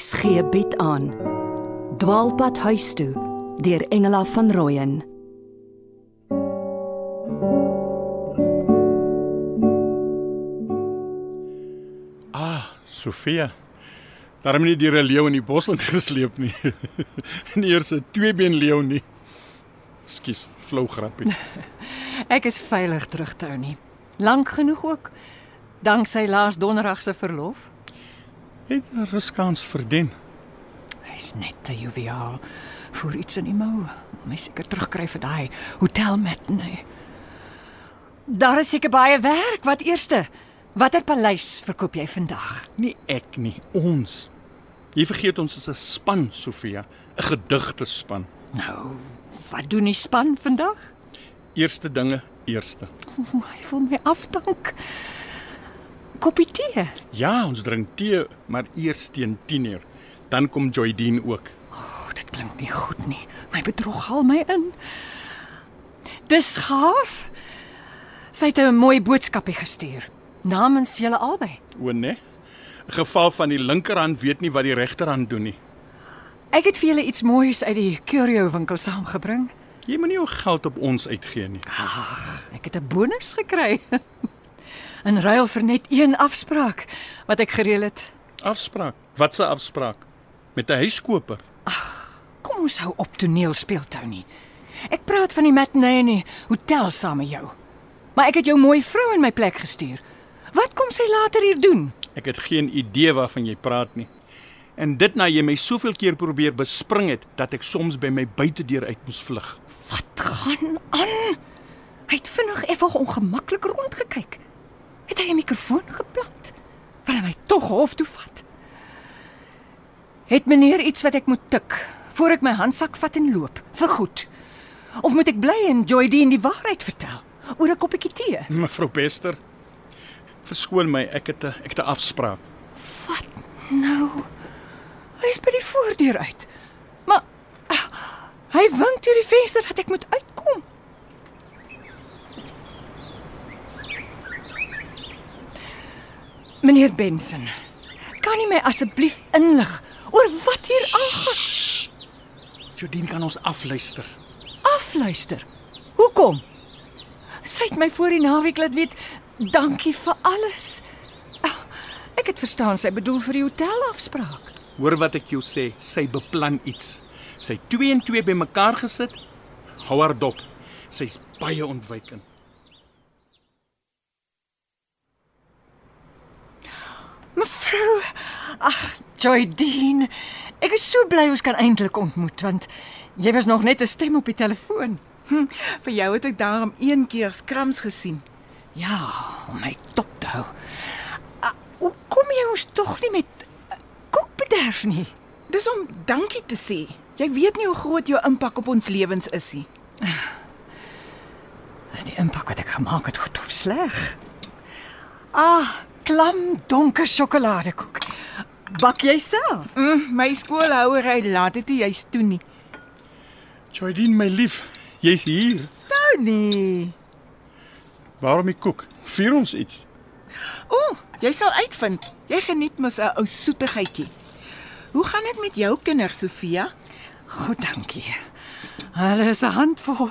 RSG bied aan Dwaalpad huis toe deur Engela van Rooyen Ah, Sofia. Daarom nie deur 'n leeu in die bos ingesleep nie. nie eers 'n tweebeen leeu nie. Skus, flou grappie. Ek is veilig terug Tony. Lank genoeg ook. Danksy laas donderdag se verlof. Het 'n ruskans verdien. Hy's net te joviaal vir iets in die mou. Om my seker terugkry vir daai hotel matinee. Daar is seker baie werk. Wat eerste? Watter paleis verkoop jy vandag? Nie ek nie, ons. Jy vergeet ons is 'n span, Sofia, 'n gedigte span. Nou, wat doen die span vandag? Eerste dinge eerste. O, hy wil my afdank. Koppie tee. Ja, ons drink tee, maar eers teen 10uur. Dan kom Joydeen ook. O, oh, dit klink nie goed nie. My bedrog haal my in. Dis gaaf. Sy het 'n mooi boodskapie gestuur namens julle albei. O nee. 'n Geval van die linkerhand weet nie wat die regterhand doen nie. Ek het vir julle iets moois uit die curio winkel saamgebring. Jy moenie jou geld op ons uitgee nie. Ek het 'n bonus gekry. In ruil vir net een afspraak wat ek gereël het. Afspraak. Wat 'n afspraak? Met 'n huiskoper. Kom ons hou op toneel speel Tony. Ek praat van die matinee in die hotel saam met jou. Maar ek het jou mooi vrou in my plek gestuur. Wat kom sy later hier doen? Ek het geen idee waarvan jy praat nie. En dit na jy my soveel keer probeer bespring het dat ek soms by my buitedeur uit moes vlug. Wat gaan aan? Hy het vinnig effens ongemaklik rondgekyk. Het hy 'n mikrofoon geplant? Wil hy my tog hof toe vat? Het meneer iets wat ek moet tik voor ek my handsak vat en loop? Vergoed. Of moet ek bly en Joydeen die waarheid vertel oor 'n koppie tee? Mevrou Bester, verskoon my, ek het 'n ek het 'n afspraak. Wat nou? Hy is by die voordeur uit. Maar ah, hy wink deur die venster dat ek moet uitkom. Meneer Benson, kan u my asseblief inlig oor wat hier aangaan? Jodien kan ons afluister. Afluister. Hoekom? Sy het my voor die naweek laat weet dankie vir alles. Ah, Ek het verstaan sy bedoel vir die hotelafspraak. Hoor wat ek jou sê, sy beplan iets. Sy het twee en twee bymekaar gesit. Hou haar dop. Sy's baie ontwykend. Mevrou, ag, Joydeen, ek is so bly ons kan eintlik ontmoet want jy was nog net 'n stem op die telefoon. Vir jou het ek daarom een keer skrams gesien. Ja, om my dop te hou. Ah, Hoe kom jy ons tog nie met eh, koek bederf nie? Dis om dankie te sê. Jy weet nie hoe groot jou impak op ons lewens is nie. Is die impak wat ek gemaak het goed of sleg? Ah, klam donker sjokoladekoek. Bak jy self? Mm, my skoolhouery laat dit juis toe nie. Jodien, my lief, jy's hier. Tony. Waarom die koek? Vier ons iets. Ooh, jy sal uitvind. Jy geniet mos 'n ou soetigheidjie. Hoe gaan dit met jou kinders, Sofia? Goed, dankie. Hulle is 'n handvol.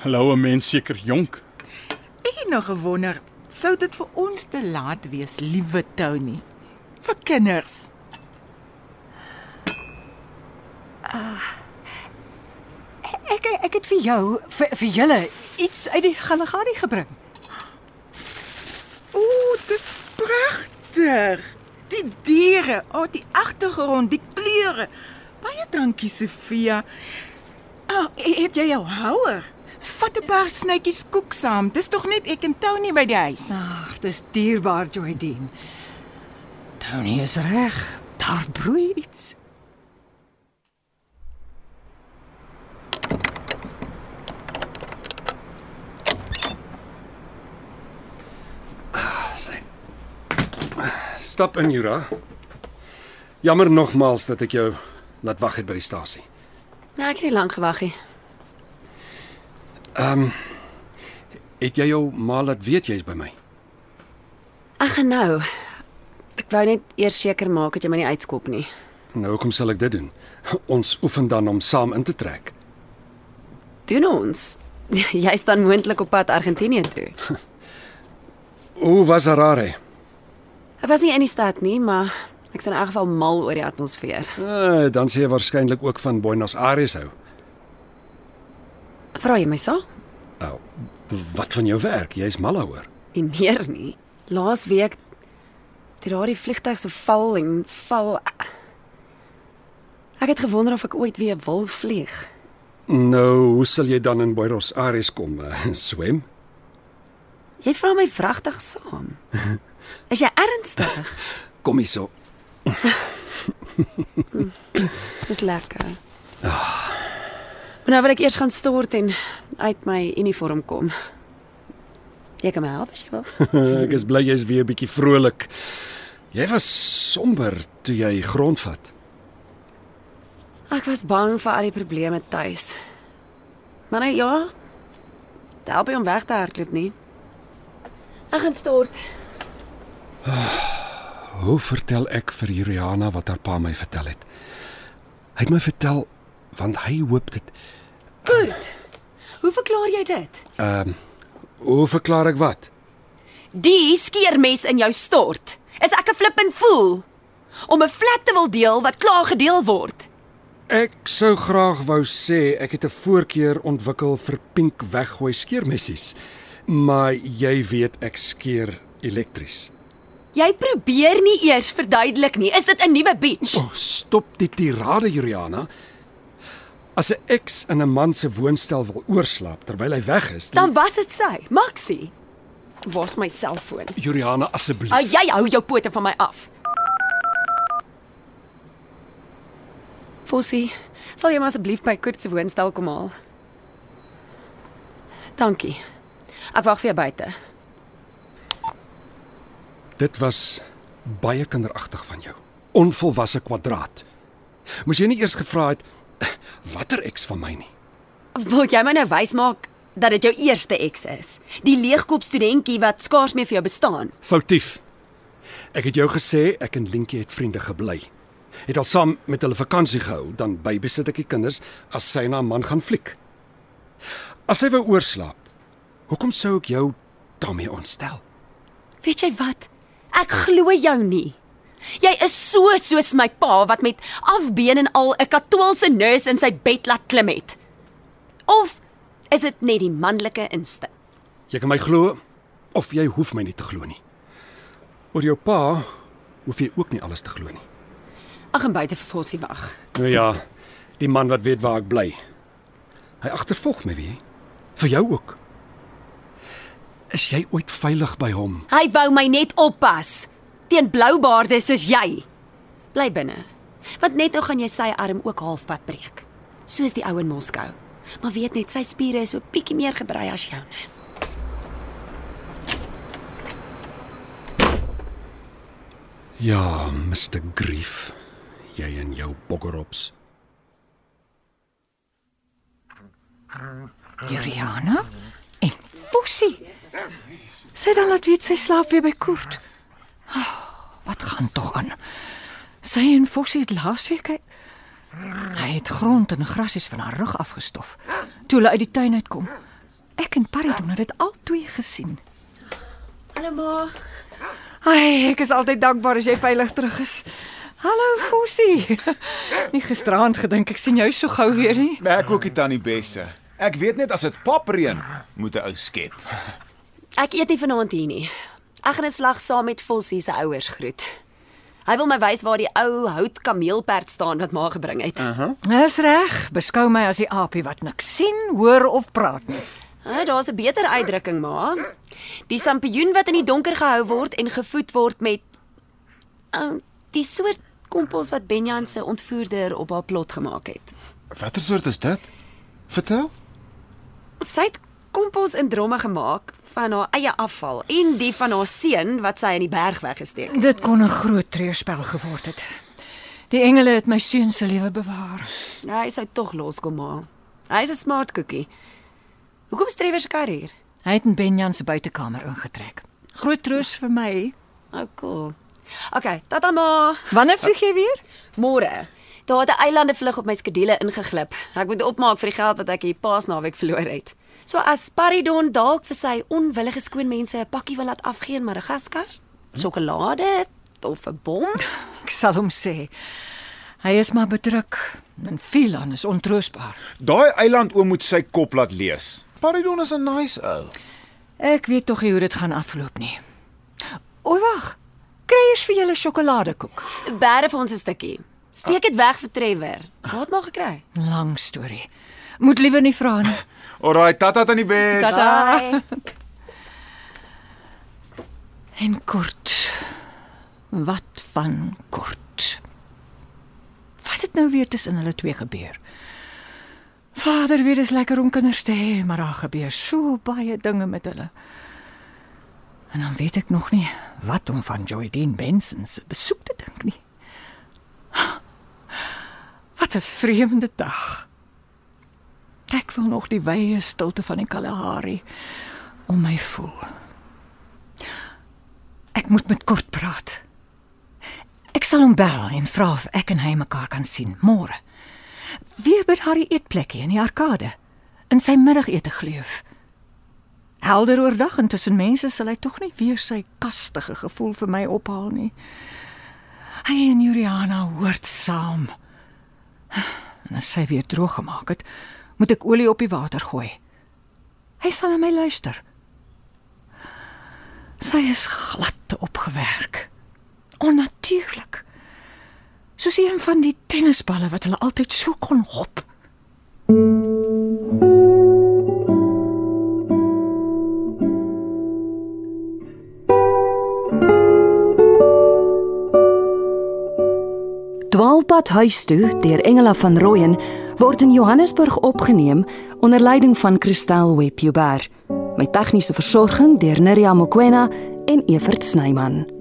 Hallo, mens seker jonk. Ek het nog gewonder, sou dit vir ons te laat wees, liewe Tony? Vir kinders. Ek ek het vir jou vir, vir julle iets uit die Galagadi gebring. Ooh, dis pragtig. Die diere, o, oh, die agtergrond, die kleure. Baie dankie, Sofia. Ah, oh, het jy jou houer? Vat 'n paar snytjies koek saam. Dis tog net ek en Tony by die huis. Ag, dis dierbaar, Joydeen. Tony is reg. Daar broei iets. Stap in, Jura. Jammer nogmaals dat ek jou laat wag het by die stasie. Nee, ek het nie lank gewag nie. Het jy jou ma laat weet jy's by my? Ag nou. Ek wou net eers seker maak dat jy my nie uitskop nie. Nou hoekom sal ek dit doen? Ons oefen dan om saam in te trek. Doen ons. Jy staan moontlik op pad Argentinië toe. Hoe was Harare? Ek was nie in die stad nie, maar ek's in elk geval mal oor die atmosfeer. Uh, dan sê jy waarskynlik ook van Buenos Aires hou. Vra jy my so? Nou, wat van jou werk? Jy's mal daaroor. Nie meer nie. Laas week het daardie vliegtyg so val en val. Ek het gewonder of ek ooit weer wil vlieg. Nou, hoe sal jy dan in Buenos Aires kom? Uh, swem? Jy vra my vragtig saam. Is jy ernstig? Kom hier so. Dis lekker. Maar nou wil ek eers gaan stort en uit my uniform kom. Jy kan my help as jy wil. ek is bly jy's weer 'n bietjie vrolik. Jy was somber toe jy grond vat. Ek was bang vir al die probleme tuis. Maar nou ja, dit help nie om weg te hardloop nie. Ek gaan stort. Hoe vertel ek vir Juliana wat haar pa my vertel het? Hy het my vertel want hy hoop dit Goed. Hoe verklaar jy dit? ehm uh, hoe verklaar ek wat? Die skeermes in jou stort. Is ek 'n flippin fool om 'n flat te wil deel wat klaar gedeel word? Ek sou graag wou sê ek het 'n voorkeur ontwikkel vir pink weggooi skeermessies. Maar jy weet ek skeer elektries. Jy probeer nie eers verduidelik nie. Is dit 'n nuwe beach? Oh, stop die tirade, Juliana. As 'n ex in 'n man se woonstel wil oorslaap terwyl hy weg is, Dan was dit sy, Maxie. Waar's my selfoon? Juliana asseblief. Hou jy hou jou pote van my af. Fossie, sal jy maar asseblief by Kurt se woonstel kom haal? Dankie. Ek wag vir jou buite. Dit was baie kinderagtig van jou. Onvolwasse kwadraat. Moes jy nie eers gevra het watter ex van my nie? Wil jy my nou wys maak dat dit jou eerste ex is? Die leegkop studentjie wat skaars meer vir jou bestaan. Foutief. Ek het jou gesê ek en Lientjie het vriende gebly. Het al saam met hulle vakansie gehou, dan babysit ek die kinders as sy na 'n man gaan fliek. As sy wou oorslaap, hoekom sou ek jou daarmee ontstel? Weet jy wat? Ek glo jou nie. Jy is so soos my pa wat met afbeen en al 'n katolse nurse in sy bed laat klim het. Of is dit net die manlike instink? Jy kan my glo of jy hoef my nie te glo nie. Oor jou pa hoef jy ook nie alles te glo nie. Ek gaan buite vir Fossie wag. Nou ja, die man wat weet waar ek bly. Hy agtervolg my wie? Vir jou ook. Is jy ooit veilig by hom? Hy wou my net oppas teen bloubaarde soos jy. Bly binne. Want net nou gaan jy sy arm ook halfpad breek. Soos die ou in Moskou. Maar weet net sy spiere is so bietjie meer gebrei as joune. Ja, Mr. Grief. Jy en jou boggerops. Juliana en Fossie. Sy dan laat weet sy slaap weer by Koert. Oh, wat gaan tog aan? Sy en Fossie het laasweek hy hy het grond en grasies van haar rug afgestof toe hulle uit die tuin uitkom. Ek en Paridon het dit albei gesien. Hallo ma. Ai, ek is altyd dankbaar as jy veilig terug is. Hallo Fossie. Nie gisterand gedink ek sien jou so gou weer nie. Maar ek ook nie tannie Besse. Ek weet net as dit papreën, moet 'n ou skep. Ek eet nie vanaand hier nie. Ek gaan 'n slag saam met Fossie se ouers groet. Hy wil my wys waar die ou hout kameelperd staan wat ma gebring het. Uh -huh. Dis reg. Beskou my as die aapie wat niks sien, hoor of praat nie. Ah, daar's 'n beter uitdrukking, ma. Die sampioen wat in die donker gehou word en gevoed word met uh, die soort kompos wat Benjan se ontvoerder op haar plot gemaak het. Watter soort is dit? Vertel. Sy het kompos in dromme gemaak van haar eie afval en die van haar seun wat sy in die berg weggesteek het. Dit kon 'n groot treurspel geword het. Die engele het my seun se lewe bewaar. Nou, hy sou tog loskom, ma. Hy's 'n smart cookie. Hoekom streef hy se kar hier? Hy het in Benjan se buitekamer ingetrek. Groot troos vir my. Oh, cool. Okay, tata ma. Wanneer vlieg jy weer? Môre. Daar het 'n eilande vlug op my skedule ingeglip. Ek moet opmaak vir die geld wat ek hier paasnaweek verloor het. So as Paridon dalk vir sy onwillige skoonmense 'n pakkie wil laat afgee in Madagaskar, sjokolade of 'n bom, Ek sal hom sê. Hy is maar bedruk en Philan is ontroostbaar. Daai eiland oom moet sy kop laat lees. Paridon is 'n nice ou. Ek weet tog hoe dit gaan afloop nie. O wag. Kry eers vir julle sjokoladekoek. bære vir ons 'n stukkie. Steek dit weg vir Trevor. Wat maak gekry? Lang storie. Moet liewer nie vra nie. Alraai, tata aan die bes. Tata. En kort. Wat van kort? Wat het nou weer tussen hulle twee gebeur? Vader dit is lekker om kinders te hê, maar daar gebeur so baie dinge met hulle. En dan weet ek nog nie wat om van Joydeen Benson se besoek te dink nie. Wat 'n vreemde dag. Ek wil nog die wye stilte van die Kalahari om my voel. Ek moet met Kort praat. Ek sal hom bel en vra of ek en hy mekaar kan sien môre. Weer by Harry eetplekkie in die arkade in sy middagete gleuf. Helder oordag en tussen mense sal hy tog nie weer sy kastige gevoel vir my ophaal nie. Hy en Juliana hoort saam. En as sy weer droog gemaak het, moet ek olie op die water gooi. Hy sal na my luister. Sy is glad opgewerk. Onnatuurlik. Soos een van die tennisballe wat hulle altyd so kon hop. Dwaalpad huis toe deur Engela van Rooyen word in Johannesburg opgeneem onder leiding van Christel Webjuber met tegniese versorging deur Neriya Mkwena en Evert Snyman.